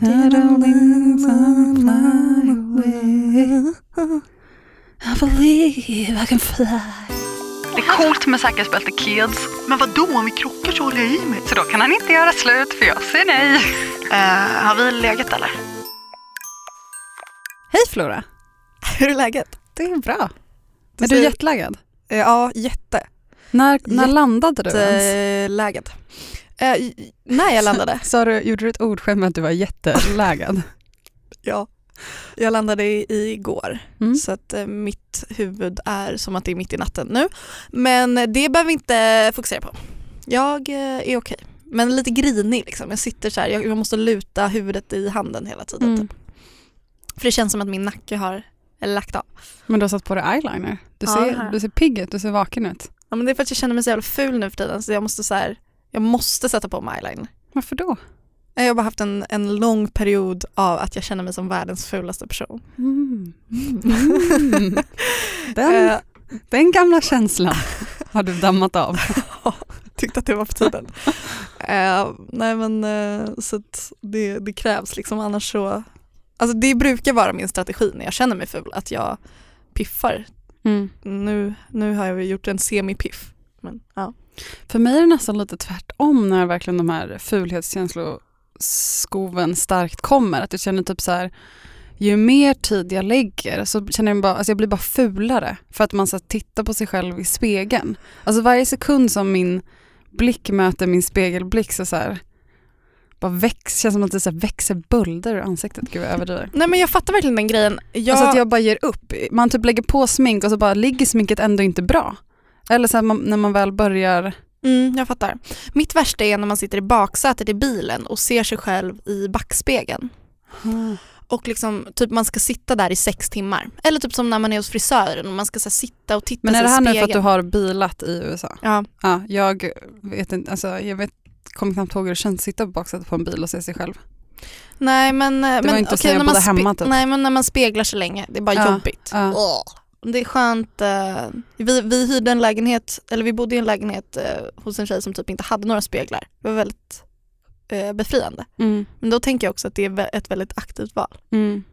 that all wings are fly away. I believe I can fly. Det är coolt med säkerhetsbälte kids. Men vad då om vi krockar så håller jag i mig. Så då kan han inte göra slut för jag säger nej. Eh, har vi legat eller? Hej Flora! Hur är läget? Det är bra. Du är du jetlaggad? Ja, jätte. När, när Jätte- landade du ens? Jätteläget. Eh, när jag landade? Sa du, gjorde du ett ordskämt med att du var jättelägad? ja. Jag landade i- igår, Mm. så att eh, mitt huvud är som att det är mitt i natten nu. Men det behöver vi inte fokusera på. Jag eh, är okej. Men lite grinig liksom. Jag sitter så här, jag, jag måste luta huvudet i handen hela tiden. Mm. Typ. För det känns som att min nacke har lagt av. Men du har satt på dig eyeliner. Du Ja, ser, du ser pigg ut, du ser vaken ut. Ja, men det är för att jag känner mig så jävla ful nu för tiden så jag måste så här, jag måste sätta på mig eyeliner. Varför då? Jag har bara haft en, en lång period av att jag känner mig som världens fulaste person. Mm. Mm. Den, Eh, den gamla känslan har du dammat av. tyckte att det var på tiden. Eh, nej men eh, så det, det krävs liksom annars så, alltså det brukar vara min strategi när jag känner mig ful att jag piffar. Mm. Nu, nu har jag gjort en semi-piff. Men, ja. För mig är det nästan lite tvärtom när verkligen de här fulhetskänsloskoven starkt kommer. Att jag känner typ så här, ju mer tid jag lägger så känner jag bara, alltså jag blir bara fulare. För att man så tittar på sig själv i spegeln. Alltså varje sekund som min blick möter min spegelblick så, så här, bara väx, känns som att det så växer bölder ur ansiktet. Gud vad jag överdriver. Nej men jag fattar verkligen den grejen. Jag, Alltså att jag bara ger upp. Man typ lägger på smink och så bara ligger sminket ändå inte bra. Eller så man, när man väl börjar mm, jag fattar. Mitt värsta är när man sitter i baksätet i bilen och ser sig själv i backspegeln. Och liksom, typ man ska sitta där i sex timmar. Eller typ som när man är hos frisören och man ska så här, sitta och titta Men är sig det här i nu spegeln. för att du har bilat i USA? Ja, Ja, jag vet inte, alltså jag vet, kommer knappt ihåg hur det känns att sitta på baksätet på en bil och se sig själv. nej men, det var inte så jag när man hemma, typ. Nej men när man speglar sig länge, det är bara Ja, jobbigt. ja. Åh. Det är skönt, eh, vi, vi hyrde en lägenhet, eller vi bodde i en lägenhet eh, hos en tjej som typ inte hade några speglar. Det var väldigt eh, befriande. Mm, Men då tänker jag också att det är ett väldigt aktivt val. mm.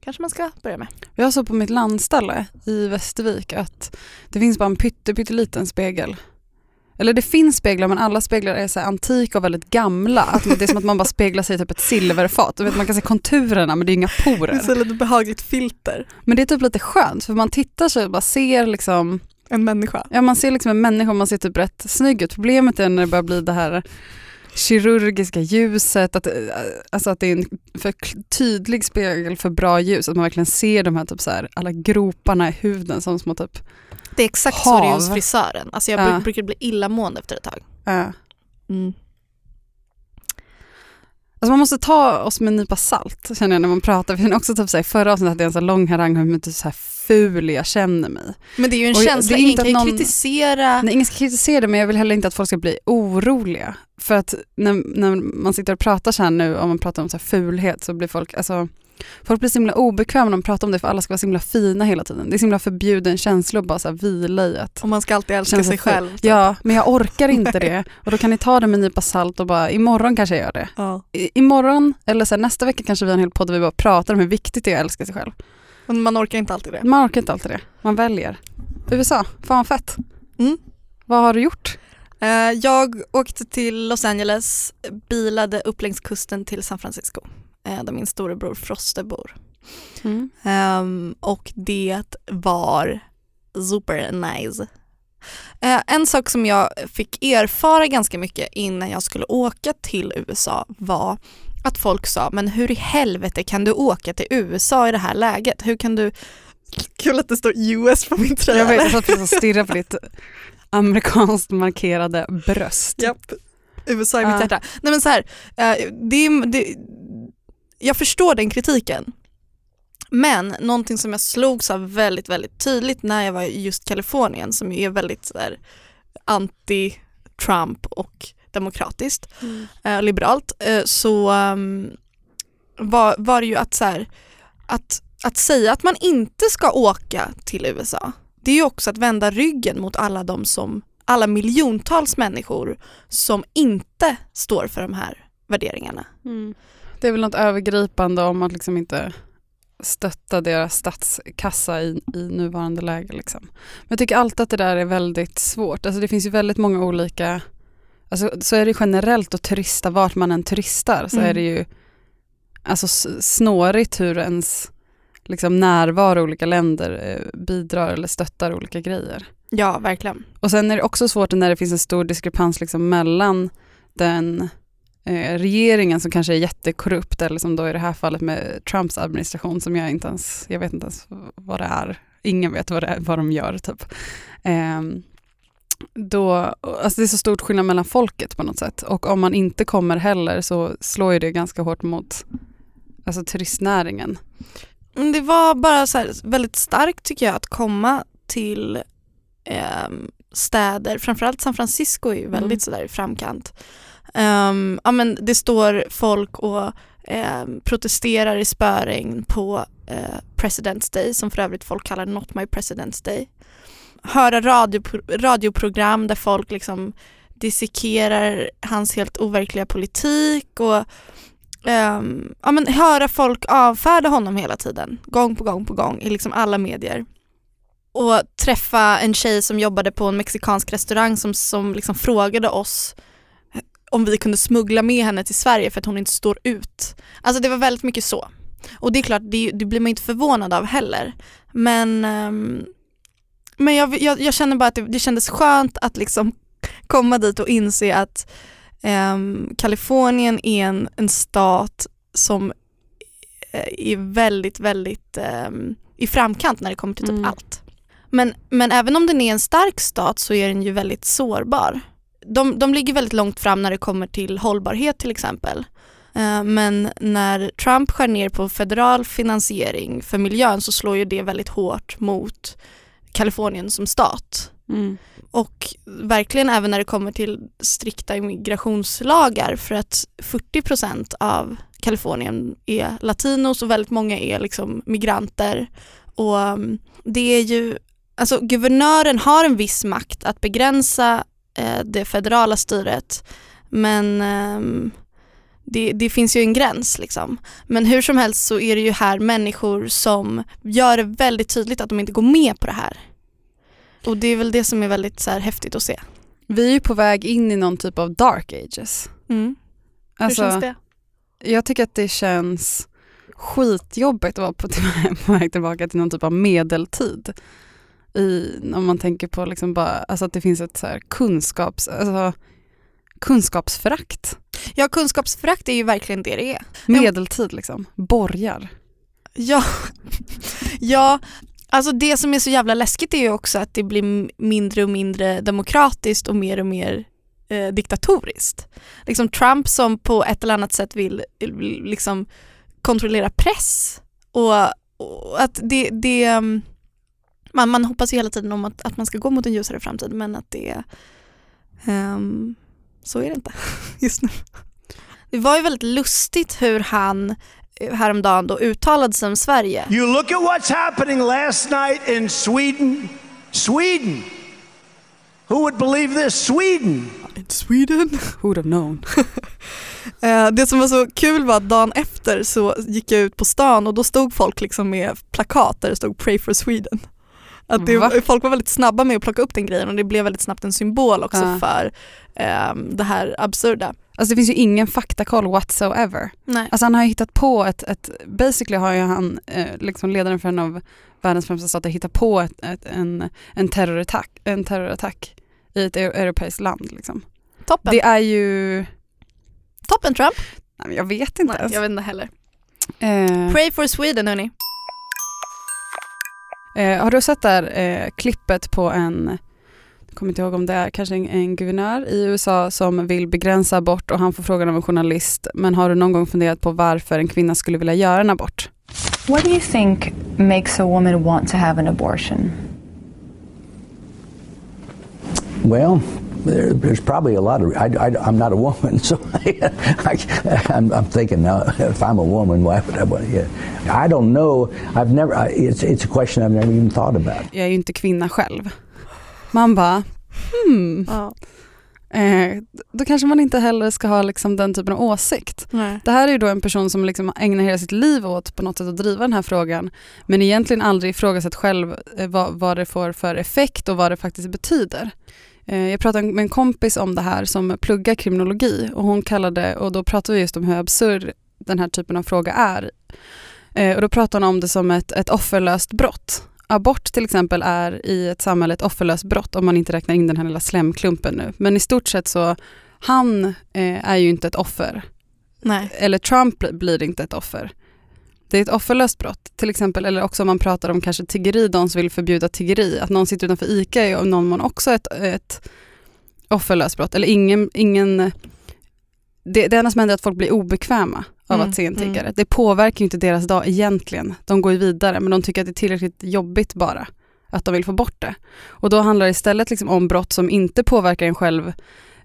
Kanske man ska börja med. Jag såg på mitt landställe i Västervik att det finns bara en pytte, pytteliten spegel. Eller det finns speglar men alla speglar är så antika och väldigt gamla. Att det är som att man bara speglar sig i typ ett silverfat. Vet, man kan se konturerna men det är inga Det är porer. så lite behagligt filter. Men det är typ lite skönt för man tittar sig och bara ser liksom En människa. Ja man ser liksom en människa och man ser typ rätt snygg ut. Problemet är när det börjar bli det här kirurgiska ljuset, att, eh, alltså att det är en för tydlig spegel för bra ljus, att man verkligen ser de här typ så här, alla groparna i huden som små typ, Det är exakt så det är hos Hav. frisören. Alltså jag Ja. bru- brukar bli illamående efter ett tag. äh. Mm. Alltså man måste ta oss med en nypa salt känner jag när man pratar. För känner också typ så här, förra avsnittet hade jag en så lång harang om hur typ så här ful jag känner mig. Men det är ju en Och känsla, ingen inte kan ju någon- kritisera. Nej, ingen ska kritisera det men jag vill heller inte att folk ska bli oroliga. För att när, när man sitter och pratar så här nu, om man pratar om så här fulhet så blir folk, alltså Folk blir så himla obekväma när de pratar om det för alla ska vara så himla fina hela tiden. Det är så himla förbjuden känsla att bara så här vila i att Och man ska alltid älska sig själv. typ. Ja, men jag orkar inte det. Och då kan ni ta det med en nypa salt och bara, imorgon kanske jag gör det. Ja. I, imorgon, eller så här, nästa vecka kanske vi har en hel podd där vi bara pratar om hur viktigt det är att älska sig själv. Men man orkar inte alltid det. Man orkar inte alltid det. Man väljer. USA, fan fett. Mm. Vad har du gjort? Eh, jag åkte till Los Angeles, bilade upp längs kusten till San Francisco där min storebror Froste bor. Mm. Ehm, och det var super nice. Eh, en sak som jag fick erfara ganska mycket innan jag skulle åka till USA var att folk sa, men hur i helvete kan du åka till USA i det här läget? Hur kan du... Kul att det står US på min tröja. Jag vet, jag satt precis och stirrade på ditt amerikanskt markerade bröst. Japp. USA i mitt Ja. hjärta. Nej men så här, eh, det, det, jag förstår den kritiken. Men någonting som jag slogs av väldigt, väldigt tydligt när jag var i just Kalifornien som är väldigt anti-Trump och demokratiskt, eh, liberalt, eh, så ehm, var, var det ju att, så här, att, att säga att man inte ska åka till USA, det är ju också att vända ryggen mot alla de som, alla miljontals människor som inte står för de här värderingarna. Det är väl något övergripande om att liksom inte stötta deras statskassa i, i nuvarande läge. Liksom. Men jag tycker alltid att det där är väldigt svårt. Alltså det finns ju väldigt många olika, alltså så är det generellt att turista vart man än turistar så Mm. är det ju alltså snårigt hur ens liksom, närvaro i olika länder eh, bidrar eller stöttar olika grejer. Ja, verkligen. Och sen är det också svårt när det finns en stor diskrepans liksom mellan den eh, regeringen som kanske är jättekorrupt eller som då i det här fallet med Trumps administration som jag inte ens, jag vet inte ens vad det är. Ingen vet vad, det är, vad de gör typ. Ehm, då, alltså det är så stort skillnad mellan folket på något sätt och om man inte kommer heller så slår ju det ganska hårt mot alltså turistnäringen. Mm, Det var bara så väldigt starkt tycker jag att komma till ehm, städer, framförallt San Francisco är ju väldigt Mm. sådär i framkant. Um, ja, men det står folk och um, protesterar i spöregn på uh, President's Day som för övrigt folk kallar Not My President's Day. Höra radio, radioprogram där folk liksom dissekerar hans helt overkliga politik och um, ja, men höra folk avfärda honom hela tiden, gång på gång på gång i liksom alla medier. Och träffa en tjej som jobbade på en mexikansk restaurang som, som liksom frågade oss om vi kunde smuggla med henne till Sverige för att hon inte står ut. Alltså det var väldigt mycket så. Och det är klart, det, det blir man inte förvånad av heller. Men, ehm, men jag, jag, jag känner bara att det, det kändes skönt att liksom komma dit och inse att ehm, Kalifornien är en, en stat som eh, är väldigt, väldigt ehm, i framkant när det kommer till typ Mm. allt. Men, men även om den är en stark stat så är den ju väldigt sårbar. De, de ligger väldigt långt fram när det kommer till hållbarhet till exempel. Eh, Men när Trump skär ner på federal finansiering för miljön så slår ju det väldigt hårt mot Kalifornien som stat. Mm. Och verkligen även när det kommer till strikta immigrationslagar för att 40% av Kalifornien är latinos och väldigt många är liksom migranter. Och um, det är ju, alltså guvernören har en viss makt att begränsa det federala styret men ehm, det, det finns ju en gräns liksom. Men hur som helst så är det ju här människor som gör det väldigt tydligt att de inte går med på det här. Och det är väl det som är väldigt så här, häftigt att se. Vi är ju på väg in i någon typ av dark ages. Mm. Alltså, hur känns det? Jag tycker att det känns skitjobbigt att vara på, på väg tillbaka till någon typ av medeltid. I, om man tänker på liksom bara, alltså att det finns ett så här kunskaps, alltså, kunskapsförakt. Ja, kunskapsförakt är ju verkligen det det är. Medeltid liksom, borgar. Ja, ja alltså det som är så jävla läskigt är ju också att det blir mindre och mindre demokratiskt och mer och mer eh, diktatoriskt. Liksom Trump som på ett eller annat sätt vill, vill liksom kontrollera press och, och att det, det um, man, man hoppas ju hela tiden om att, att man ska gå mot en ljusare framtid men att det ehm, så är det inte just nu. Det var ju väldigt lustigt hur han eh, häromdagen då uttalade sig om Sverige. You look at what's happening last night in Sweden. Sweden. Who would believe this? Sweden. Sweden. Who'd have known? Eh, det som var så kul var att dagen efter så gick jag ut på stan och då stod folk liksom med plakat där det stod Pray for Sweden. Att det, Va? folk var väldigt snabba med att plocka upp den grejen och det blev väldigt snabbt en symbol också Ja. för ehm, det här absurda. Alltså det finns ju ingen faktakoll whatsoever. Nej. Alltså han har ju hittat på ett, ett basically har ju han, eh, liksom ledaren för en av världens främsta stater, hittat på ett, ett, en, en, terrorattack, en terrorattack i ett eu- europeiskt land. Liksom. Toppen. Det är ju, Toppen Trump. nej, men jag vet inte Nej, ens. jag vet inte heller. Eh, Pray for Sweden hörni. Eh, har du sett där eh, klippet på en, kommer inte ihåg om det är kanske en, en guvernör i USA som vill begränsa abort och han får frågan av en journalist, men har du någon gång funderat på varför en kvinna skulle vilja göra en abort? What do you think makes a woman want to have an abortion? Well, there, there's probably a lot of. I, I, I'm not a woman, so I, am I'm thinking now. If I'm a woman, why would I want? Yeah, I don't know. I've never. I, it's it's a question I've never even thought about. Jag är ju inte kvinna själv. Man bara, hmm. Ja. Eh, då kanske man inte heller ska ha liksom den typen av åsikt. Nej. Det här är ju då en person som liksom ägnar hela sitt liv åt på något sätt att driva den här frågan men egentligen aldrig ifrågasatt själv eh, vad, vad det får för effekt och vad det faktiskt betyder. Eh, jag pratade med en kompis om det här som pluggar kriminologi och hon kallade, och då pratade vi just om hur absurd den här typen av fråga är. Eh, och då pratade hon om det som ett, ett offerlöst brott. Abort till exempel är i ett samhälle ett offerlöst brott om man inte räknar in den här lilla slemklumpen nu. Men i stort sett så, han eh, är ju inte ett offer. Nej. Eller Trump bli- blir inte ett offer. Det är ett offerlöst brott. Till exempel, eller också om man pratar om kanske tiggeri, de som vill förbjuda tiggeri. Att någon sitter utanför ICA är någon mån också ett, ett offerlöst brott. Eller ingen, ingen det, det enda som händer är att folk blir obekväma av Mm, att se en mm. tiggare. Det påverkar inte deras dag egentligen. De går ju vidare men de tycker att det är tillräckligt jobbigt bara. Att de vill få bort det. Och då handlar det istället liksom om brott som inte påverkar en själv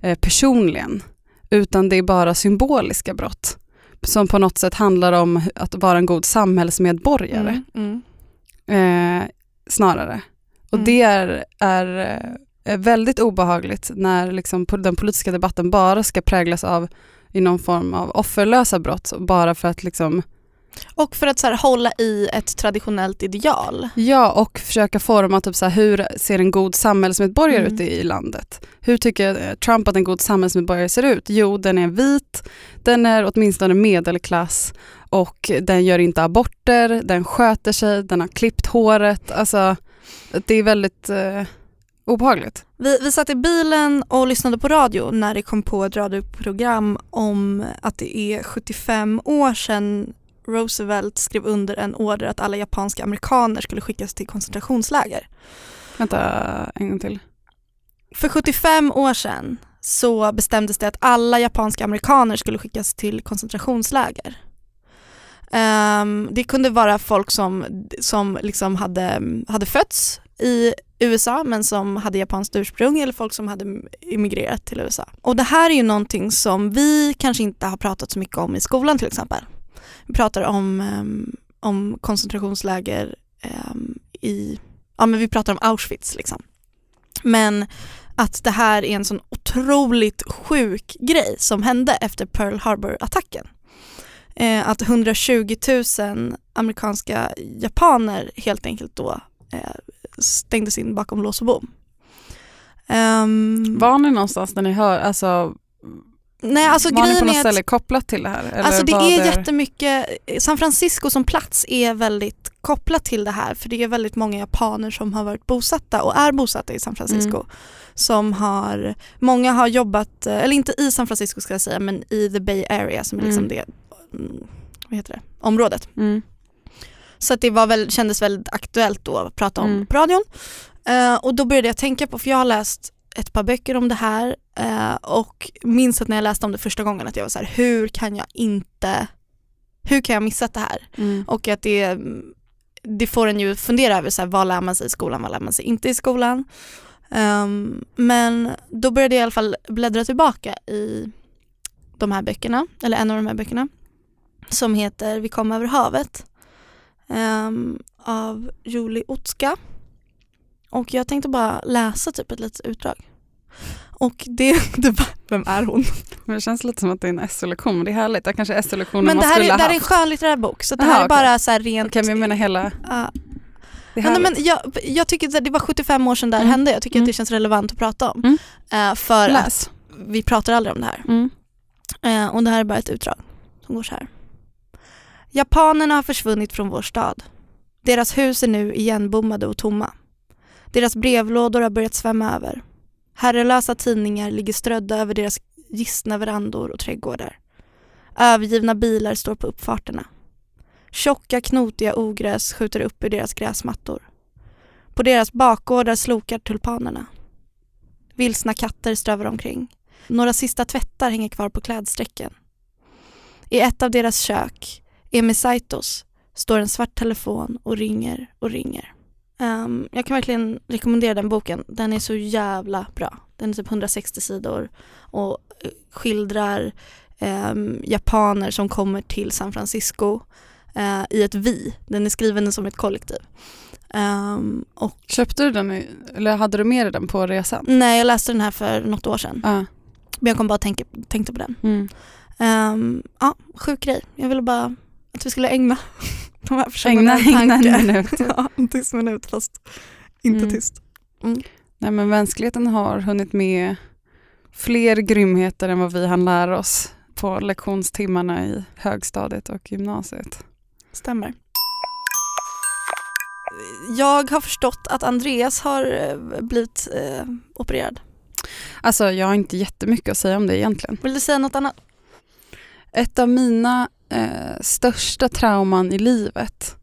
eh, personligen. Utan det är bara symboliska brott. Som på något sätt handlar om att vara en god samhällsmedborgare. Mm, mm. Eh, snarare. Och Mm. det är, är eh, väldigt obehagligt när liksom den politiska debatten bara ska präglas av i någon form av offerlösa brott bara för att liksom, Och för att så här, hålla i ett traditionellt ideal. ja och försöka forma typ så här, hur ser en god samhällsmedborgare Mm. ut i, landet? Hur tycker eh, Trump att en god samhällsmedborgare ser ut? Jo, den är vit, den är åtminstone medelklass och den gör inte aborter, den sköter sig, den har klippt håret. Alltså, det är väldigt eh, obehagligt. Vi, vi satt i bilen och lyssnade på radio när det kom på ett radioprogram om att det är 75 år sedan Roosevelt skrev under en order att alla japanska amerikaner skulle skickas till koncentrationsläger. Vänta en gång till. För 75 år sedan så bestämdes det att alla japanska amerikaner skulle skickas till koncentrationsläger. Ehm, det kunde vara folk som, som liksom hade, hade fötts i USA men som hade japanskt ursprung eller folk som hade immigrerat till USA. Och det här är ju någonting som vi kanske inte har pratat så mycket om i skolan till exempel. Vi pratar om, ehm, om koncentrationsläger ehm, i, ja men vi pratar om Auschwitz liksom. Men att det här är en sån otroligt sjuk grej som hände efter Pearl Harbor-attacken. Eh, att 120 000 amerikanska japaner helt enkelt då eh, stängdes in bakom lås och bom. Um, Var ni någonstans när ni hör, alltså, nej, alltså var ni på grejen något är att ställe kopplat till det här? Eller Alltså det är jättemycket, San Francisco som plats är väldigt kopplat till det här för det är väldigt många japaner som har varit bosatta och är bosatta i San Francisco. Mm. Som har, många har jobbat, eh, eller inte i San Francisco ska jag säga men i the Bay Area som är liksom Mm. det, mm, vad heter det, området. Mm. Så det var väl, kändes väldigt aktuellt då att prata om Mm. på radion. Eh, och då började jag tänka på, för jag har läst ett par böcker om det här eh, och minns att när jag läste om det första gången att jag var så här, hur kan jag inte, hur kan jag missat det här? Mm. Och att det, det får en ju fundera över så här, vad lär man sig i skolan, vad lär man sig inte i skolan? Ehm, men då började jag i alla fall bläddra tillbaka i de här böckerna, eller en av de här böckerna som heter Vi kom över havet ehm, av Julie Otska. Och jag tänkte bara läsa typ ett litet utdrag. Och det, det var, vem är hon? Men det känns lite som att det är en SO-lektion, men det är härligt. Det kanske är SO-lektionen Men man skulle är, ha det här är en skönlitterär bok så det Aha, här är okej. bara så här rent Okej, men jag menar hela... Är Ja, men jag, jag tycker att det var 75 år sedan det här Mm. hände. Jag tycker Mm. att det känns relevant att prata om. Mm. Eh, för Läs. att vi pratar aldrig om det här. Mm. Eh, och det här är bara ett utdrag som går så här. Japanerna har försvunnit från vår stad. Deras hus är nu igenbommade och tomma. Deras brevlådor har börjat svämma över. Herrelösa tidningar ligger strödda över deras gistna verandor och trädgårdar. Övergivna bilar står på uppfarterna. Tjocka knotiga ogräs skjuter upp ur deras gräsmattor. På deras bakgårdar slokar tulpanerna. Vilsna katter strövar omkring. Några sista tvättar hänger kvar på klädsträcken. I ett av deras kök, Emi Saitos, står en svart telefon och ringer och ringer. Ehm, jag kan verkligen rekommendera den boken. Den är så jävla bra. Den är typ 160 sidor och eh, skildrar ehm, japaner som kommer till San Francisco eh, i ett vi. Den är skriven som ett kollektiv. Ehm, och, Köpte du den, eller hade du med dig den på resan? nej, jag läste den här för något år sedan. Ja. Men jag kom bara tänka, tänkte på den. Mm. Ja, sjuk grej. Jag ville bara att vi skulle ägna de här personerna Ägna, ägna en minut. ja, en tyst minut fast inte Mm. tyst. Nej men mänskligheten har hunnit med fler grymheter än vad vi hann lära oss på lektionstimmarna i högstadiet och gymnasiet. Stämmer. Jag har förstått att Andreas har eh, blivit eh, opererad. Alltså jag har inte jättemycket att säga om det egentligen. Vill du säga något annat? Ett av mina eh, största trauman i livet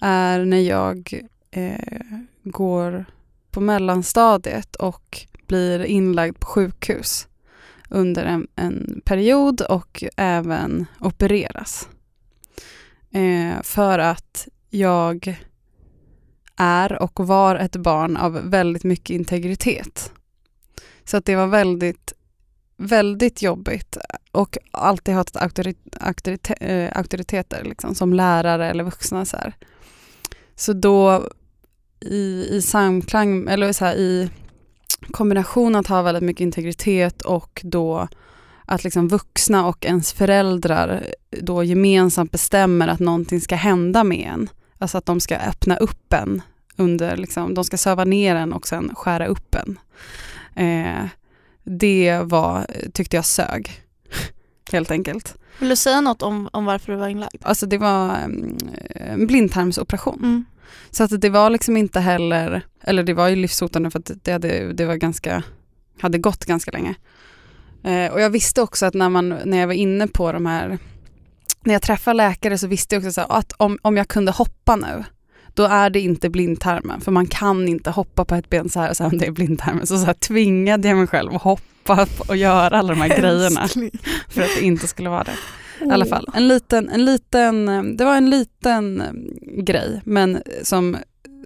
är när jag eh, går på mellanstadiet och blir inlagd på sjukhus under en, en period och även opereras. Eh, för att jag är och var ett barn av väldigt mycket integritet. Så att det var väldigt, väldigt jobbigt och alltid haft eh, auktoriteter liksom, som lärare eller vuxna. Så, här. så då i, i samklang, eller så här, i kombination att ha väldigt mycket integritet och då att liksom vuxna och ens föräldrar då gemensamt bestämmer att någonting ska hända med en. Alltså att de ska öppna upp en under, liksom, de ska söva ner en och sen skära upp en. Eh, det var, tyckte jag sög, helt enkelt. Vill du säga något om, om varför du var inlagd? Alltså det var mm, en blindtarmsoperation. Mm. Så att det var liksom inte heller, eller det var ju livshotande för att det, hade, det var ganska, hade gått ganska länge. Eh, och jag visste också att när, man, när jag var inne på de här, när jag träffade läkare så visste jag också att om, om jag kunde hoppa nu, då är det inte blindtarmen. För man kan inte hoppa på ett ben så här och säga om det är blindtarmen. Så, så här tvingade jag mig själv att hoppa och göra alla de här grejerna för att det inte skulle vara det. I alla fall, en liten, en liten, det var en liten eh, grej men som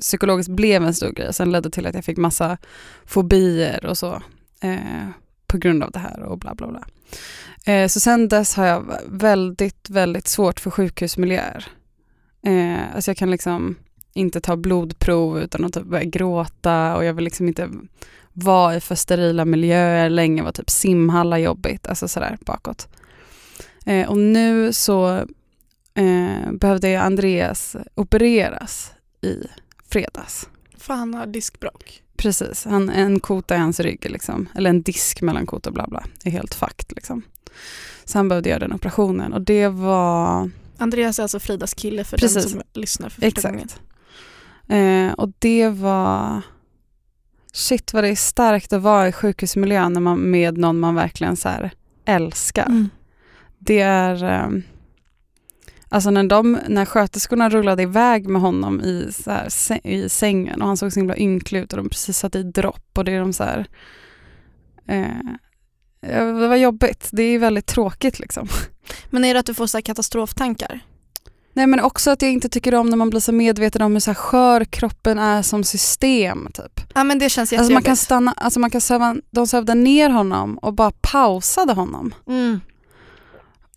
psykologiskt blev en stor grej. Sen ledde till att jag fick massa fobier och så eh, på grund av det här och bla bla bla. Eh, så sen dess har jag väldigt, väldigt svårt för sjukhusmiljöer. Eh, alltså jag kan liksom inte ta blodprov utan att typ börja gråta och jag vill liksom inte vara i för sterila miljöer. Länge var typ simhallar jobbigt, alltså sådär bakåt. Eh, och nu så eh, behövde Andreas opereras i fredags. För han har diskbråck. Precis, han, en kota i hans rygg, liksom. eller en disk mellan kota och bla bla, är helt fakt. Liksom. Så han behövde göra den operationen och det var Andreas är alltså Fridas kille för Precis. den som lyssnar för första gången. Eh, och det var... Shit vad det är starkt att vara i sjukhusmiljö när man, med någon man verkligen så älskar. Mm. Det är... Eh, alltså när, de, när sköterskorna rullade iväg med honom i, så här, i sängen och han såg så himla ynklig ut och de precis satt i dropp och det är de så här... Eh, det var jobbigt. Det är väldigt tråkigt liksom. Men är det att du får så här katastroftankar? Nej men också att jag inte tycker om när man blir så medveten om hur så här skör kroppen är som system. Typ. Ja men det känns Alltså man kan stanna, alltså man kan söva, de sövde ner honom och bara pausade honom. Mm.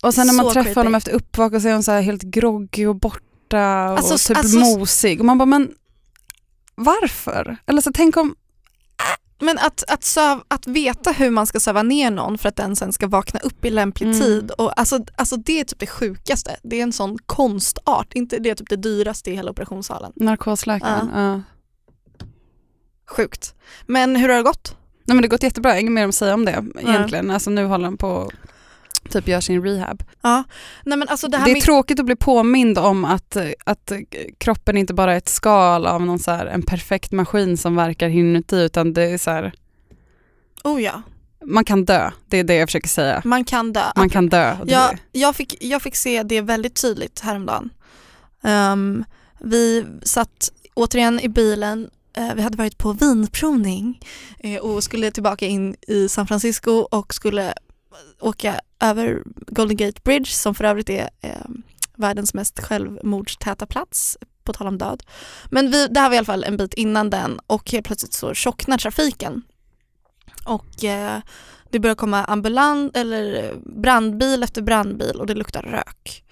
Och sen när man Så träffar creepy. honom efter uppvak så är hon så här helt groggy och borta och Alltså, typ alltså- mosig. Och man bara, men varför? Eller så tänk om, Men att, att, söv, att veta hur man ska söva ner någon för att den sen ska vakna upp i lämplig Mm. tid. Och alltså, alltså det är typ det sjukaste. Det är en sån konstart. Inte det är typ det dyraste i hela operationssalen. narkosläkaren. Ja. Sjukt. Men hur har det gått? Nej men det har gått jättebra, inget mer att säga om det egentligen. Alltså nu håller han på typ gör sin rehab. Ja. Nej, men alltså det här Det är med... tråkigt att bli påmind om att, att kroppen inte bara är ett skal av någon så här, en perfekt maskin som verkar inuti utan det är så här, Oh ja, man kan dö. Det är det jag försöker säga. man kan dö. Man kan dö. Jag, jag, fick, jag fick se det väldigt tydligt häromdagen. Um, vi satt återigen i bilen eh, vi hade varit på vinprovning eh, och skulle tillbaka in i San Francisco och skulle åka över Golden Gate Bridge som för övrigt är eh, världens mest självmordstäta plats på tal om död. Men vi, det här var i alla fall en bit innan den och helt plötsligt så tjocknar trafiken. Och eh, det börjar komma ambulans eller brandbil efter brandbil och det luktar rök.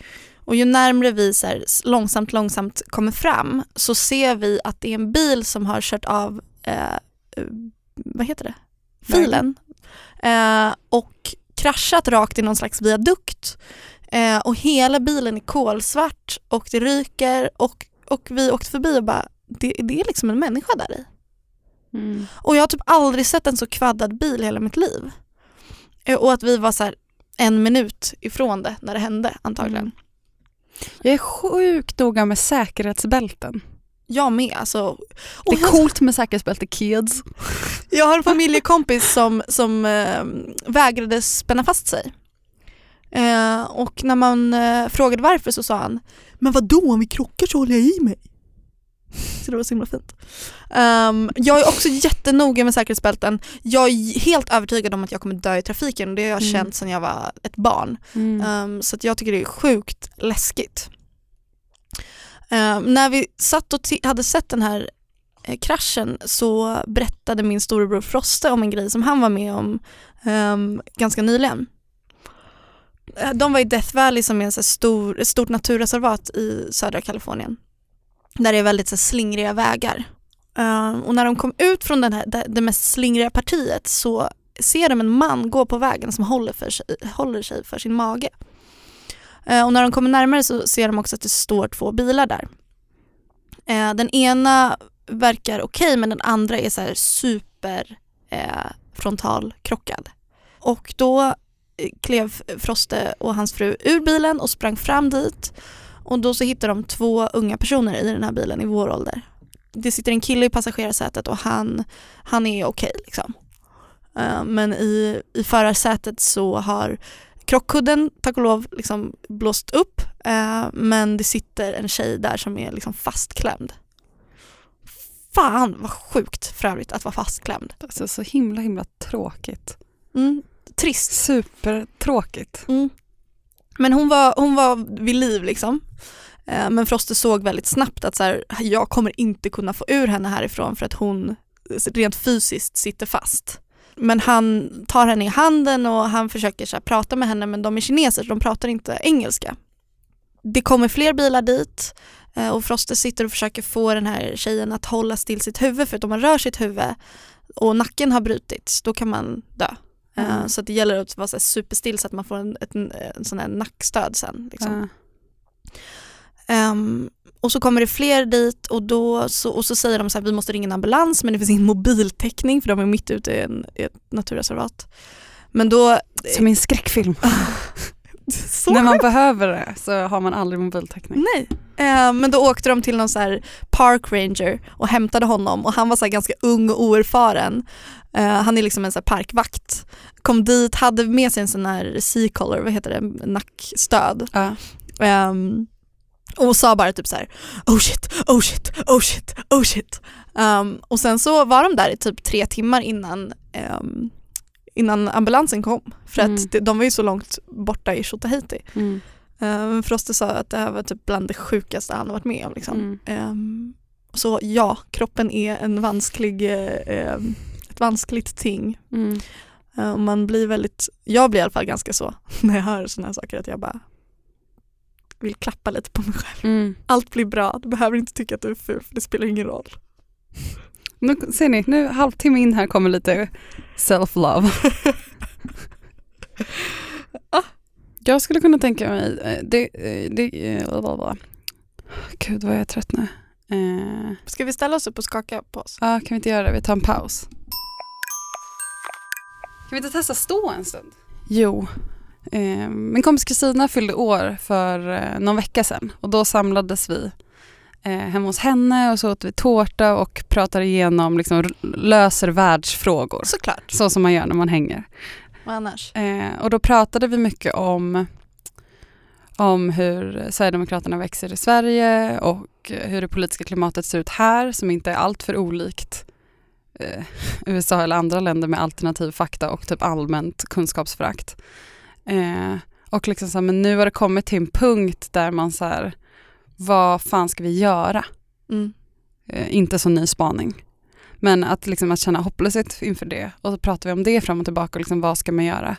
Och ju närmre vi så här, långsamt, långsamt kommer fram så ser vi att det är en bil som har kört av, eh, eh, vad heter det, filen. Eh, och kraschat rakt i någon slags viadukt. Eh, och hela bilen är kolsvart och det ryker och, och vi åkte förbi och bara, det, det är liksom en människa där i. Mm. Och jag har typ aldrig sett en så kvaddad bil i hela mitt liv. Eh, Och att vi var så här en minut ifrån det när det hände antagligen. Mm. Jag är sjukt noga med säkerhetsbälten. Jag med alltså. Det är coolt med säkerhetsbälte kids. Jag har en familjekompis som, som eh, vägrade spänna fast sig. Eh, och när man eh, frågade varför så sa han Men vad då om vi krockar så håller jag i mig. Så det var så himla fint. Ehm, jag är också jättenoga med säkerhetsbälten. Jag är helt övertygad om att jag kommer dö i trafiken och det har jag Mm. känt sedan jag var ett barn. Mm. Ehm, så jag tycker det är sjukt läskigt. Eh, när vi satt och hade sett den här eh, kraschen så berättade min storebror Froste om en grej som han var med om eh, ganska nyligen. Eh, de var i Death Valley som är ett stor, ett stort naturreservat i södra Kalifornien. Där det är väldigt så här, slingriga vägar. Ehm, och när de kom ut från den här, det, det mest slingriga partiet så ser de en man gå på vägen som håller, för sig, håller sig för sin mage. Eh, och när de kommer närmare så ser de också att det står två bilar där. Eh, den ena verkar okej men den andra är så här super eh, frontalkrockad. Och då eh, klev Froste och hans fru ur bilen och sprang fram dit och då så hittar de två unga personer i den här bilen i vår ålder. Det sitter en kille i passagerarsätet och han, han är okej liksom. Eh, Men i, i förarsätet så har krockkudden tack och lov liksom blåst upp eh, men det sitter en tjej där som är liksom fastklämd. Fan vad sjukt för övrigt att vara fastklämd. Alltså, så himla himla tråkigt. Mm, trist. Supertråkigt. Mm. Men hon var, hon var vid liv liksom. Eh, Men Froste såg väldigt snabbt att så här, jag kommer inte kunna få ur henne härifrån för att hon rent fysiskt sitter fast. Men han tar henne i handen och han försöker så här, prata med henne men de är kineser så de pratar inte engelska. Det kommer fler bilar dit eh, och Froste sitter och försöker få den här tjejen att hålla still sitt huvud för att om man rör sitt huvud och nacken har brutits då kan man dö. Eh, Mm. Så det gäller att vara så superstill så att man får en, ett, en sån här nackstöd sen. Liksom. Ja. Ehm, och så kommer det fler dit och, då, så, och så säger de så här, vi måste ringa en ambulans men det finns ingen mobiltäckning för de är mitt ute i, en, i ett naturreservat. Men då... Som i en skräckfilm. När man behöver det så har man aldrig mobiltäckning. Nej. Ehm, men då åkte de till någon så park ranger och hämtade honom och han var så ganska ung och oerfaren. Eh, han är liksom en så parkvakt. Kom dit, hade med sig en sån här C-collar, vad heter det, nackstöd. Ja. Ehm, och sa bara typ så här: oh shit, oh shit, oh shit, oh shit. Ehm, och sen så var de där i typ tre timmar innan, ehm, innan ambulansen kom. För Mm. att de var ju så långt borta i Tjotahejti. Mm. Um, Froste sa att det här var typ bland det sjukaste han har varit med om. Liksom. Mm. Ehm, så ja, kroppen är en vansklig, ehm, ett vanskligt ting. Mm. Och man blir väldigt, jag blir i alla fall ganska så när jag hör sådana här saker att jag bara vill klappa lite på mig själv. Mm. Allt blir bra, du behöver inte tycka att du är ful för det spelar ingen roll. Nu ser ni, nu halvtimme in här kommer lite self-love. ah, jag skulle kunna tänka mig, eh, det, eh, det, eh, blablabla. Gud vad jag är trött nu. Eh, Ska vi ställa oss upp och skaka på oss? Ja, kan vi inte göra det? Vi tar en paus. Kan vi inte testa stå en stund? Jo. Eh, min kompis Kristina fyllde år för eh, någon vecka sedan och då samlades vi eh, hemma hos henne och så åt vi tårta och pratade igenom, liksom, löser världsfrågor. Såklart. Så som man gör när man hänger. Vad annars? Och då pratade vi mycket om om hur Sverigedemokraterna växer i Sverige och hur det politiska klimatet ser ut här som inte är allt för olikt eh, USA eller andra länder med alternativ fakta och typ allmänt kunskapsförakt. Eh, och liksom så här, men nu har det kommit till en punkt där man så här, vad fan ska vi göra? Mm. Eh, inte så ny spaning. Men att, liksom, att känna hopplöshet inför det och så pratar vi om det fram och tillbaka, och liksom, vad ska man göra?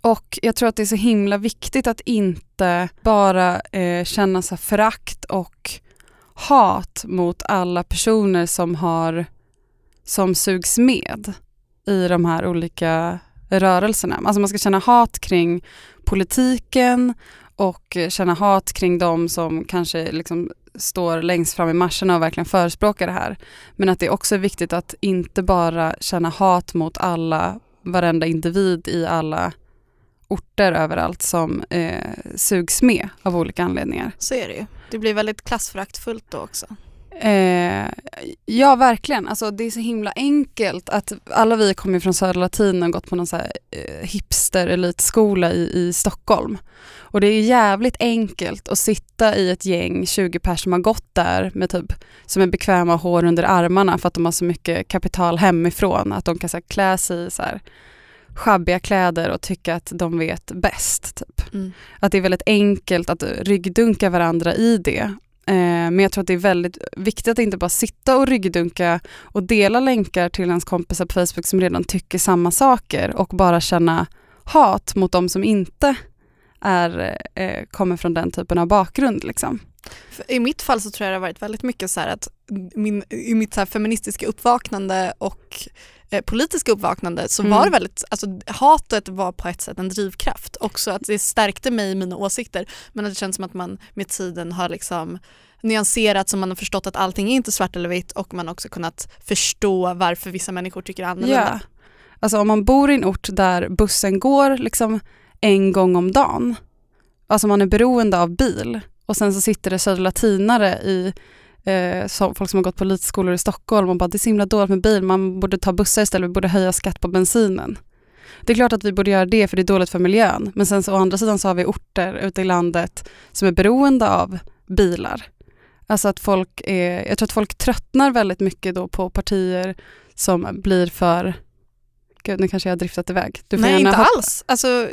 Och jag tror att det är så himla viktigt att inte bara eh, känna så förakt och hat mot alla personer som har som sugs med i de här olika rörelserna. Alltså man ska känna hat kring politiken och känna hat kring de som kanske liksom står längst fram i marscherna och verkligen förespråkar det här. Men att det också är viktigt att inte bara känna hat mot alla, varenda individ i alla orter överallt som eh, sugs med av olika anledningar. Så är det ju. Det blir väldigt klassföraktfullt då också. Eh, ja, verkligen. Alltså, det är så himla enkelt att alla vi kommer från Södra Latin och gått på någon så här, eh, hipster elitskola i, i Stockholm. Och det är jävligt enkelt att sitta i ett gäng 20 personer som har gått där med typ som är bekväma hår under armarna för att de har så mycket kapital hemifrån att de kan så här, klä sig i så här, schabbiga kläder och tycka att de vet bäst. Typ. Mm. Att det är väldigt enkelt att ryggdunka varandra i det. Eh, men jag tror att det är väldigt viktigt att inte bara sitta och ryggdunka och dela länkar till ens kompisar på Facebook som redan tycker samma saker och bara känna hat mot de som inte är, eh, kommer från den typen av bakgrund. Liksom. I mitt fall så tror jag det har varit väldigt mycket så att min, i mitt så feministiska uppvaknande och eh, politiska uppvaknande så Mm. var det väldigt, alltså hatet var på ett sätt en drivkraft. Också att det stärkte mig i mina åsikter men att det känns som att man med tiden har liksom nyanserat så man har förstått att allting är inte svart eller vitt och man har också kunnat förstå varför vissa människor tycker annorlunda. Ja. Alltså om man bor i en ort där bussen går liksom en gång om dagen, alltså man är beroende av bil och sen så sitter det Södra latinare i eh, som, folk som har gått på elitskolor i Stockholm och bara det är så himla dåligt med bil, man borde ta bussar istället, vi borde höja skatt på bensinen. Det är klart att vi borde göra det för det är dåligt för miljön, men sen så å andra sidan så har vi orter ute i landet som är beroende av bilar. Alltså att folk är, jag tror att folk tröttnar väldigt mycket då på partier som blir för Gud, nu kanske jag har driftat iväg. Nej inte hoppa- alls. Alltså,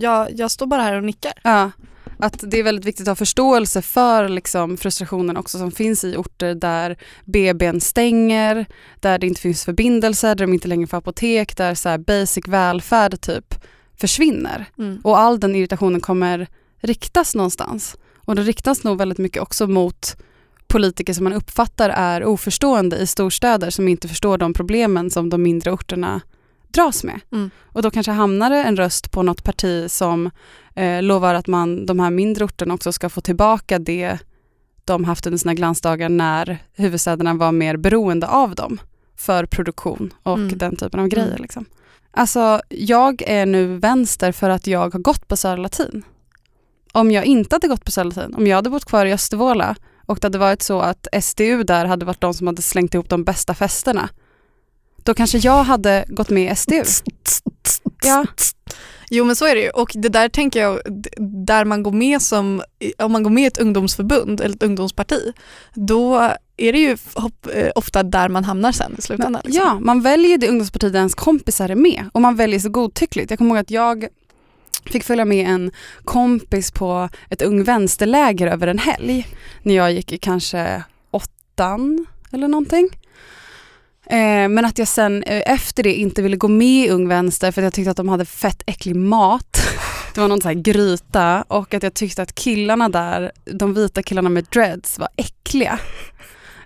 jag, jag står bara här och nickar. Ja, att det är väldigt viktigt att ha förståelse för liksom, frustrationen också som finns i orter där BBn stänger, där det inte finns förbindelser, där de inte längre får apotek, där så basic välfärd typ försvinner. Mm. Och all den irritationen kommer riktas någonstans. Och det riktas nog väldigt mycket också mot politiker som man uppfattar är oförstående i storstäder som inte förstår de problemen som de mindre orterna dras med. Mm. Och då kanske hamnar det en röst på något parti som eh, lovar att man, de här mindre orterna också ska få tillbaka det de haft under sina glansdagar när huvudstäderna var mer beroende av dem för produktion och Mm. den typen av grejer. Mm. Liksom. Alltså, jag är nu vänster för att jag har gått på Södra Latin. Om jag inte hade gått på Södra Latin, om jag hade bott kvar i Östervåla och det hade varit så att SDU där hade varit de som hade slängt ihop de bästa festerna, då kanske jag hade gått med i SDU. Ja. Jo men så är det ju och det där tänker jag, där man går med som, om man går med i ett ungdomsförbund eller ett ungdomsparti, då är det ju eh, ofta där man hamnar sen i slutändan. liksom. Ja, man väljer det ungdomsparti där ens kompisar är med och man väljer så godtyckligt. Jag kommer ihåg att jag fick följa med en kompis på ett ung vänsterläger över en helg när jag gick i kanske åttan eller någonting. Eh, men att jag sen eh, efter det inte ville gå med i Ung Vänster för att jag tyckte att de hade fett äcklig mat. Det var någon sån här gryta och att jag tyckte att killarna där, de vita killarna med dreads var äckliga.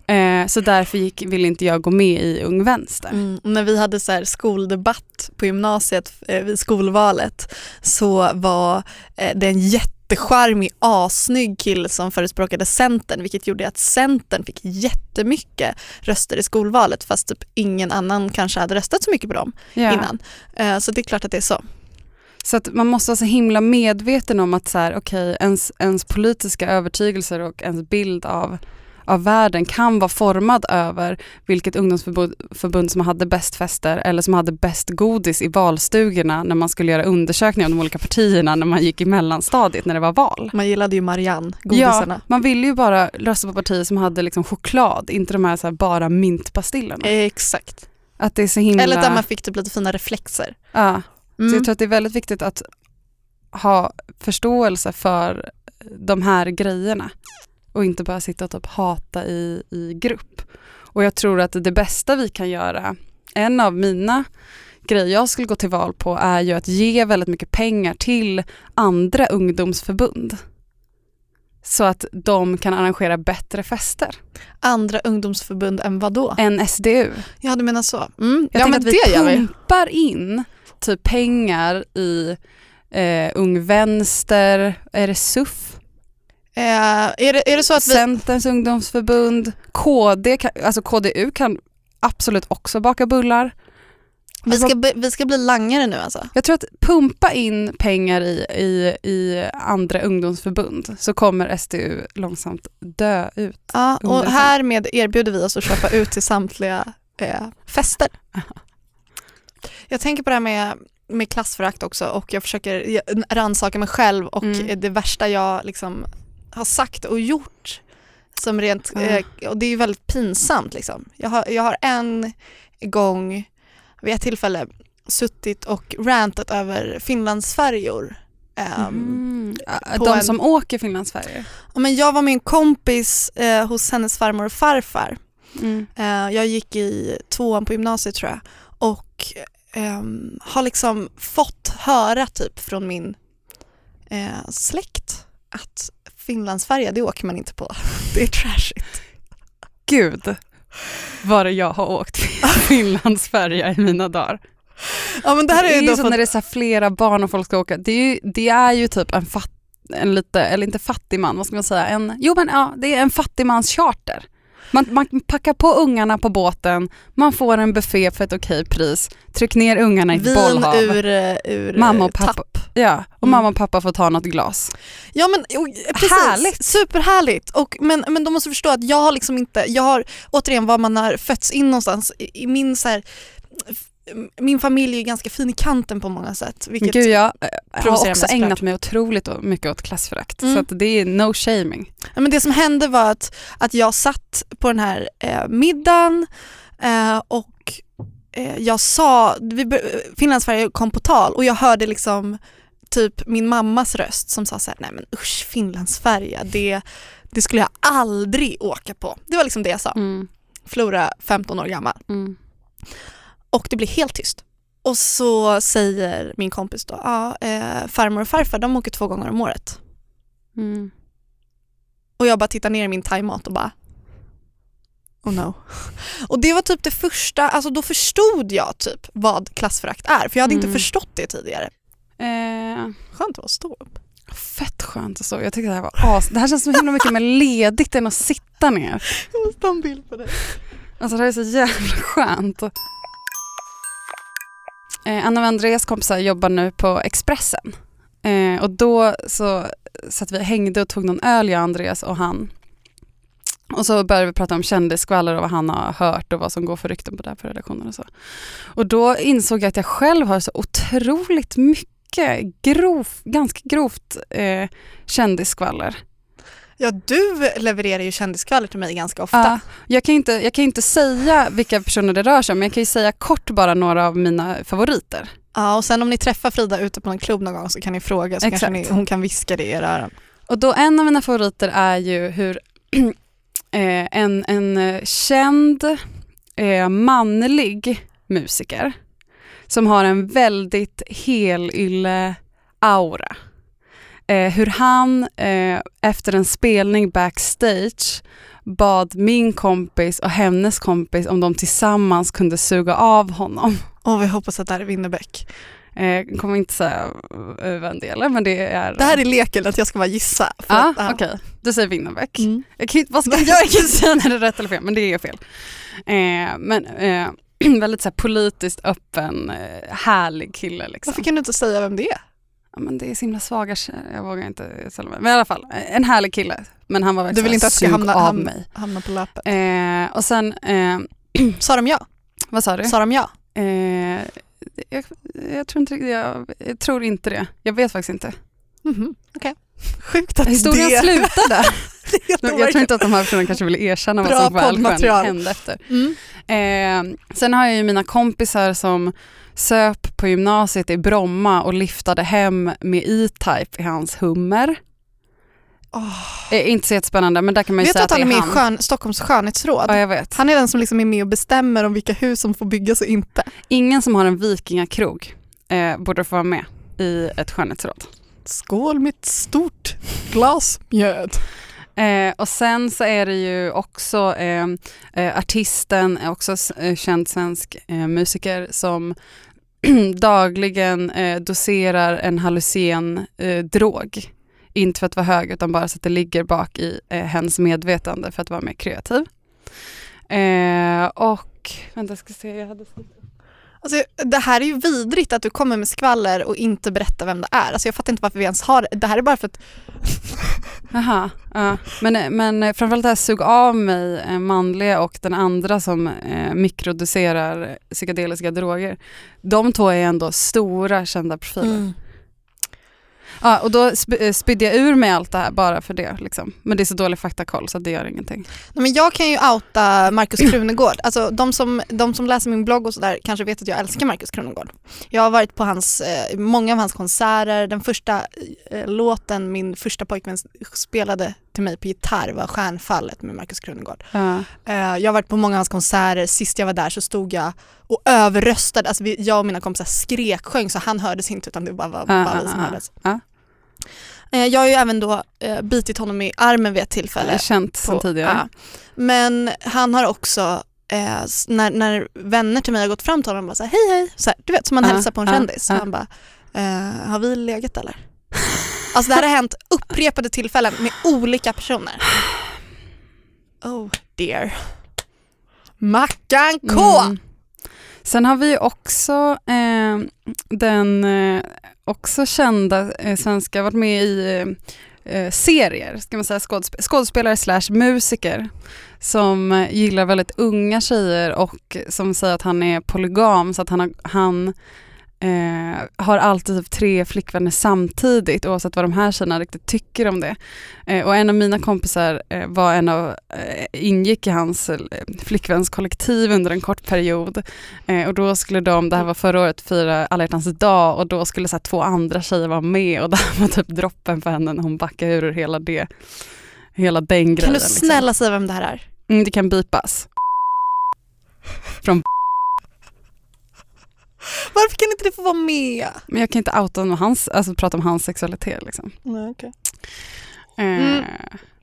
Eh, så därför gick, ville inte jag gå med i Ung Vänster. Mm. När vi hade så skoldebatt på gymnasiet eh, vid skolvalet så var eh, det en jättecharmig, assnygg kille som förespråkade Centern vilket gjorde att Centern fick jättemycket röster i skolvalet fast typ ingen annan kanske hade röstat så mycket på dem Ja. innan. Eh, så det är klart att det är så. Så att man måste vara så himla medveten om att så här, okay, ens, ens politiska övertygelser och ens bild av, av världen kan vara formad över vilket ungdomsförbund förbund som hade bäst fester eller som hade bäst godis i valstugorna när man skulle göra undersökningar om de olika partierna när man gick i mellanstadiet när det var val. Man gillade ju Marianne, godisarna. Ja, man ville ju bara rösta på partier som hade liksom choklad, inte de här, så här bara mintpastillerna. Exakt. Att det är så himla... Eller där man fick typ lite fina reflexer. Ja, så Mm. jag tror att det är väldigt viktigt att ha förståelse för de här grejerna och inte bara sitta och typ hata i, i grupp. Och jag tror att det bästa vi kan göra, en av mina grejer jag skulle gå till val på är ju att ge väldigt mycket pengar till andra ungdomsförbund. Så att de kan arrangera bättre fester Andra ungdomsförbund än vad då? än SDU. Ja du menar så. Mm. Jag ja men att vi. pumpar in typ pengar i eh, Ung Vänster, är det SUF? Eh, är, det, är det så att vi... Centerns ungdomsförbund, KD, kan, alltså KDU kan absolut också baka bullar. Vi ska, vi ska bli langare nu alltså? Jag tror att pumpa in pengar i, i, i andra ungdomsförbund så kommer SDU långsamt dö ut. Ja, och härmed erbjuder vi oss att köpa ut till samtliga eh, fester. Jag tänker på det här med, med klassförakt också och jag försöker rannsaka mig själv och Mm. det värsta jag liksom har sagt och gjort som rent, eh, och det är ju väldigt pinsamt liksom. Jag har, jag har en gång vid ett tillfälle suttit och rantat över Finlandsfärjor. Mm. De en- som åker Finlandsfärjor. Men jag var med en kompis eh, hos hennes farmor och farfar. Mm. Eh, jag gick i tvåan på gymnasiet tror jag och ehm, har liksom fått höra typ från min eh, släkt att Finlandsfärja det åker man inte på. Det är trashigt. Gud vad jag har åkt Finlandsfärja i mina dagar. Ja men det här det är är ju så för när det är så flera barn och folk ska åka. Det är ju, det är ju typ en, fatt, en lite, eller inte fattig man, vad ska man säga? En, jo men ja, det är en fattigmans charter. Man, man packar på ungarna på båten, man får en buffé för ett okej pris, tryck ner ungarna i ett vin bollhav. ur, eh, ur mamma och eh, pappa, tapp. ja, och Mm. mamma och pappa får ta något glas. Ja men och, precis, Härligt. superhärligt. Och, men, men de måste förstå att jag har liksom inte, jag har återigen var man har fötts in någonstans i, i min så här, min familj är ganska fin i kanten på många sätt. Vilket, gud jag eh, har också mig ägnat mig otroligt mycket åt klassförakt. Mm. Så att det är no shaming. ja, men det som hände var att, att jag satt på den här eh, middagen eh, och eh, jag sa, vi, Finlandsfärja kom på tal och jag hörde liksom typ min mammas röst som sa så här, nej men usch Finlandsfärja, det, det skulle jag aldrig åka på. Det var liksom det jag sa. Mm. Flora, 15 år gammal. Mm. Och det blir helt tyst. Och så säger min kompis då, ja, eh, farmor och farfar de åker två gånger om året. Mm. Och jag bara tittar ner i min thaimat och bara Oh no. Och det var typ det första, alltså då förstod jag typ vad klassförakt är för jag hade Mm. inte förstått det tidigare. Eh, Skönt att stå upp. Fett skönt och så. Jag tycker det här var as. Det här känns så himla mycket mer ledigt än att sitta ner. Jag måste ta en bild på dig. Alltså det här är så jävla skönt. Eh, Anna och Andreas kompisar jobbar nu på Expressen. Eh, och då så satt vi och hängde och tog någon öl, jag, Andreas och han. Och så började vi prata om kändisskvaller och vad han har hört och vad som går för rykten på det här på redaktionen och så. Och då insåg jag att jag själv har så otroligt mycket grov, ganska grovt eh, kändisskvaller. Ja du levererar ju kändisskvaller till mig ganska ofta. Ja, jag, kan inte, jag kan inte säga vilka personer det rör sig om, men jag kan ju säga kort bara några av mina favoriter. Ja och sen om ni träffar Frida ute på någon klubb någon gång så kan ni fråga så Exakt. kanske ni, hon kan viska det i era öron. Och då en av mina favoriter är ju hur eh, en, en eh, känd eh, manlig musiker som har en väldigt helylle aura. Eh, hur han eh, efter en spelning backstage bad min kompis och hennes kompis om de tillsammans kunde suga av honom. Och vi hoppas att det här är Winnerbäck. Eh, jag kommer inte säga eh, vem det är, men det är... Det här är leken att jag ska bara gissa. Ja, ja. okej. Du säger Winnerbäck. Mm. Jag kan, inte- vad ska jag göra? Jag kan inte säga när det är rätt eller fel, men det är fel. Eh, men eh, väldigt så här, politiskt öppen, eh, härlig kille. Liksom. Varför kan du inte säga vem det är? Ja, men det är så himla svaga jag vågar inte ställa mig. Men i alla fall, en härlig kille. Men han var Du verkligen vill inte att jag ska hamna, av hamna, mig. hamna på löpet? Eh, och sen, eh, Sa de ja? vad sa du? Sa de ja? Eh, jag, jag, tror inte, jag, jag tror inte det. Jag vet faktiskt inte. Mhm, Okej. Sjukt att Historien det... slutar där. det Jag tror inte att de här personerna kanske vill erkänna vad Bra som Älvsjön poddmaterial. hände efter. Mm. Eh, sen har jag ju mina kompisar som söp på gymnasiet i Bromma och liftade hem med E-Type i hans Hummer. Eh, inte så jättespännande men där kan man ju Vet säga att han är med i skön, Stockholms skönhetsråd? Ja, jag vet. Han är den som liksom är med och bestämmer om vilka hus som får byggas och inte. Ingen som har en vikingakrog eh, borde få vara med i ett skönhetsråd. Skål mitt stort glas mjöd. Eh, och sen så är det ju också eh, eh, artisten, är också eh, känd svensk eh, musiker som dagligen eh, doserar en hallucin eh, drog. Inte för att vara hög utan bara så att det ligger bak i eh, hens medvetande för att vara mer kreativ. Eh, och, vänta jag ska se, jag hade skrivit Alltså, det här är ju vidrigt att du kommer med skvaller och inte berättar vem det är. Alltså, jag fattar inte varför vi ens har det. Det här är bara för att Jaha, ja. men, men framförallt det här sug av mig eh, manliga och den andra som eh, mikrodoserar psykedeliska droger. De två är ändå stora kända profiler. Mm. Ja, och då eh, spydde jag ur mig allt det här bara för det. Liksom. Men det är så dålig faktakoll så det gör ingenting. Nej, men jag kan ju outa Markus Krunegård. Alltså, de, som, de som läser min blogg och sådär kanske vet att jag älskar Markus Krunegård. Jag har varit på hans, eh, många av hans konserter. Den första eh, låten min första pojkvän spelade till mig på gitarr var Stjärnfallet med Markus Krunegård. Eh, jag har varit på många av hans konserter. Sist jag var där så stod jag och överröstade. Alltså, jag och mina kompisar skreksjöng så han hördes inte utan det bara var bara vi som hördes. Ja. Eh, jag har ju även då eh, bitit honom i armen vid ett Det är tillfälle. känt sedan tidigare. ja. Men han har också, eh, när, när vänner till mig har gått fram till honom och bara så här, hej hej, så här, du vet som man Ja, hälsar på en ja, kändis. ja. Han bara, eh, har vi legat eller? alltså det här har hänt upprepade tillfällen med olika personer. Oh dear. Mackan K! Mm. Sen har vi också eh, den eh, också kända eh, varit med i eh, eh, serier, ska man säga, skådesp- skådespelare slash musiker som eh, gillar väldigt unga tjejer och som säger att han är polygam så att han har, han eh, har alltid typ tre flickvänner samtidigt oavsett vad de här tjejerna riktigt tycker om det. Eh, och en av mina kompisar eh, var en av, eh, ingick i hans eh, flickvänskollektiv under en kort period. Eh, och då skulle de, det här var förra året, fira alla hjärtans dag och då skulle så här, två andra tjejer vara med och det här var typ droppen för henne när hon backade ur hela det. Hela den grejen. Kan du liksom. snälla säga vem det här är? Mm, det kan bipas. Från Varför kan inte det få vara med? Men jag kan inte outa om hans, alltså prata om hans sexualitet liksom. Nej, okay. Eh, Mm.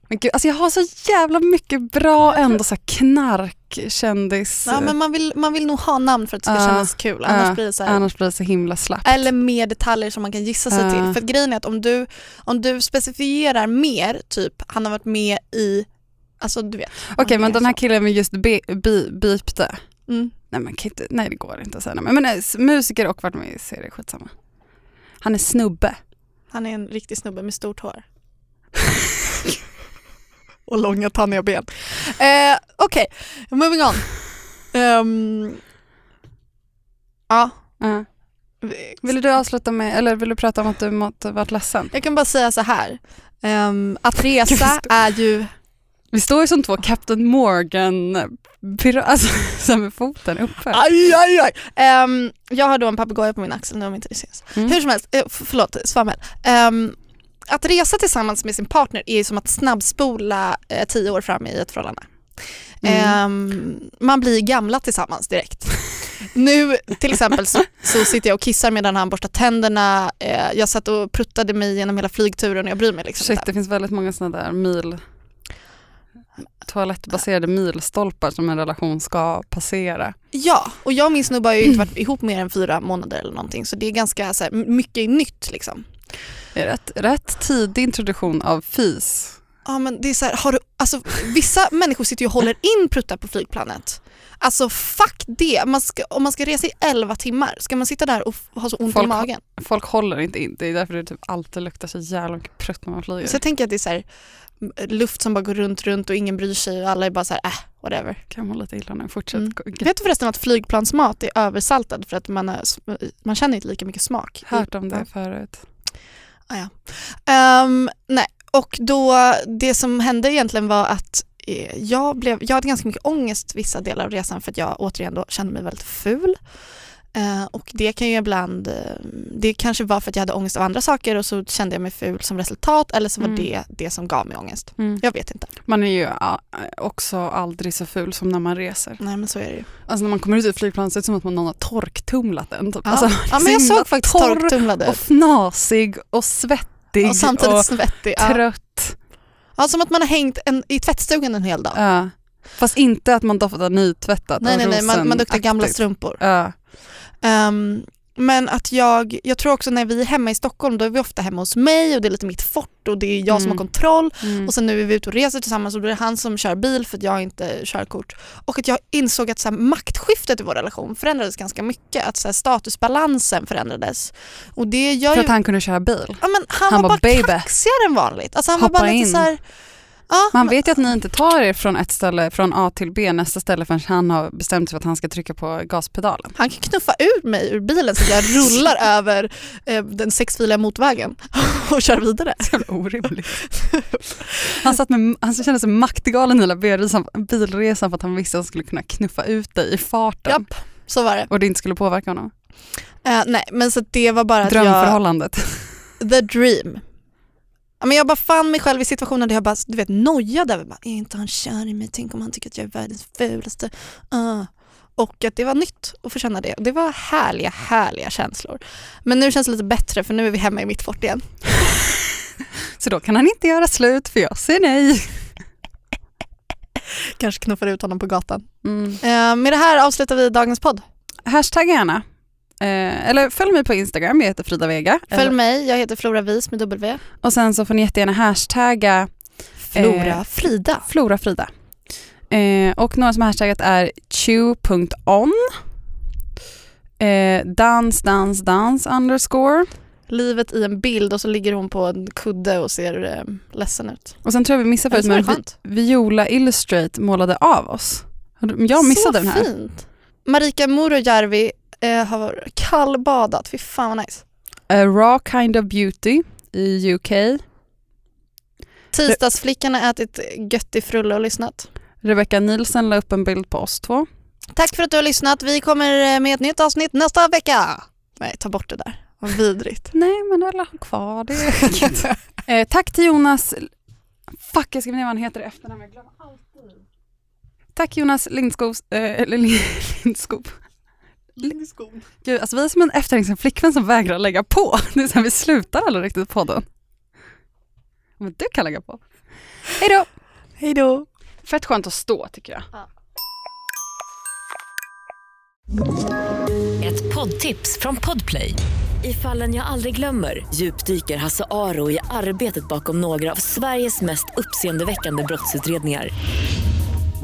Men gud, alltså jag har så jävla mycket bra ändå så här knark, kändis. Ja, men man, vill, man vill nog ha namn för att det ska Ja, kännas kul. Annars ja, blir det så här, annars blir det så himla slappt. Eller mer detaljer som man kan gissa sig Ja. till. För grejen är att om du, om du specifierar mer, typ han har varit med i, alltså du vet. Okej men kan den här killen vi just be, bi, bipte. Mm. Nej, men kan inte, nej det går inte att säga. Men, men eh, musiker och varit med i serier, skitsamma. Han är snubbe. Han är en riktig snubbe med stort hår. Och långa tanniga ben. Eh, Okej, moving on. Ehm, ja, Ja. Vill du avsluta med, eller vill du prata om att du mått, varit ledsen? jag kan bara säga så här. Ehm, att resa är ju Vi står ju som två Captain Morgan, alltså så med foten uppe. Aj, aj, aj. Ehm, jag har då en papegoja på min axel nu om inte det syns. Mm. Hur som helst, eh, förlåt, svammel. Ehm, att resa tillsammans med sin partner är ju som att snabbspola eh, tio år fram i ett förhållande. Mm. Ehm, man blir gamla tillsammans direkt. Nu till exempel så, så sitter jag och kissar medan han borstar tänderna. Eh, jag satt och pruttade mig genom hela flygturen och jag bryr mig liksom Shit, det finns väldigt många sådana där mil toalettbaserade milstolpar som en relation ska passera. Ja, och jag och min snubbe har ju inte varit ihop mer än fyra månader eller någonting så det är ganska så här, mycket nytt liksom. Rätt, rätt tidig introduktion av fis Ja men det är så här, har du, alltså, vissa människor sitter ju och håller in pruttar på flygplanet. Alltså fuck det, man ska, om man ska resa i 11 timmar, ska man sitta där och ha så ont i Folk- magen? Folk håller inte in, det är därför det typ alltid luktar så jävla mycket prutt när man flyger. Så jag tänker att det är så här, luft som bara går runt, runt och ingen bryr sig och alla är bara så här, äh, whatever. kan må lite illa nu, fortsätt. Mm. Vet du förresten att flygplansmat är översaltad för att man, har, man känner inte lika mycket smak? Hört om det förut. Ah, ja. Ehm, nej, och då det som hände egentligen var att eh, jag, blev, jag hade ganska mycket ångest vissa delar av resan för att jag återigen då kände mig väldigt ful. Eh, och det kan ju ibland, eh, det kanske var för att jag hade ångest av andra saker och så kände jag mig ful som resultat eller så var Mm. det det som gav mig ångest. Mm. Jag vet inte. Man är ju också aldrig så ful som när man reser. Nej men så är det ju. Alltså när man kommer ut ur ett flygplan så är det som att någon har torktumlat den. Typ. Ja. Alltså, ja men jag såg faktiskt torr torktumlade och fnasig och svettig och samtidigt och svettig. Ja. trött. ja, som att man har hängt en, i tvättstugan en hel dag. Ja. Fast inte att man doftar nytvättat nej och nej nej, man, man luktar gamla strumpor. Ja. Ehm, men att jag, jag tror också när vi är hemma i Stockholm då är vi ofta hemma hos mig och det är lite mitt fort och det är jag som har Mm. kontroll Mm. och sen nu är vi ute och reser tillsammans och då är det han som kör bil för att jag inte körkort. Och att jag insåg att så här, maktskiftet i vår relation förändrades ganska mycket, att så här, statusbalansen förändrades. Och det gör För ju... att han kunde köra bil. ja, men han, han var bara, bara "Baby, kaxigare än vanligt. Alltså han hoppa var bara lite in." så här, ja, Man vet ju att ni inte tar er från ett ställe, från A till B, nästa ställe förrän han har bestämt sig för att han ska trycka på gaspedalen. Han kan knuffa ut mig ur bilen så att jag rullar över eh, den sexfiliga motvägen och kör vidare. Så orimligt. Han, satt med, han kände sig maktgalen hela bilresan, bilresan för att han visste att han skulle kunna knuffa ut dig i farten. Japp, så var det. Och det inte skulle påverka honom. Eh, nej, men så det var bara att jag, Drömförhållandet. the dream. Men jag bara fann mig själv i situationer där jag bara du vet, nojade över, bara, är inte han kär i mig? Tänk om han tycker att jag är världens fulaste. Uh. Och att det var nytt att få känna det. Det var härliga, härliga känslor. Men nu känns det lite bättre för nu är vi hemma i mitt fort igen. Så då kan han inte göra slut för jag säger nej. Kanske knuffar ut honom på gatan. Mm. Eh, med det här avslutar vi dagens podd. Hashtagga gärna. Eh, eller följ mig på Instagram, jag heter Frida Vega. Följ Eller- mig, jag heter Flora Vis med W. Och sen så får ni jättegärna hashtagga Flora Eh, Frida. Flora Frida. Eh, och några som har hashtaggat är chew.on, eh, dans, dans, dans underscore. Livet i en bild och så ligger hon på en kudde och ser eh, ledsen ut. Och sen tror jag vi missade förut, så men vi. Viola Illustrate målade av oss. Jag missade Så den här. fint. Marika Murojärvi eh, har kallbadat, fy fan vad nice. A raw kind of beauty i UK. Tisdagsflickan har ätit göttig frulle och lyssnat. Rebecca Nielsen la upp en bild på oss två. Tack för att du har lyssnat. Vi kommer eh, med ett nytt avsnitt nästa vecka. Nej, ta bort det där. Vad vidrigt. Nej men alla har kvar det. eh, tack till Jonas, fuck jag skrev ner vad han heter i efternamn, jag glömmer alltid. Tack Jonas Lindskov, eh, eller Lind- Lindskov. Gud, alltså vi är som en efterhängsen flickvän som vägrar lägga på. Det är så här, vi slutar aldrig riktigt på den. Men du kan lägga på. Hej då! Hej då. Fett skönt att stå tycker jag. Ett poddtips från Podplay. I fallen jag aldrig glömmer djupdyker Hasse Aro i arbetet bakom några av Sveriges mest uppseendeväckande brottsutredningar.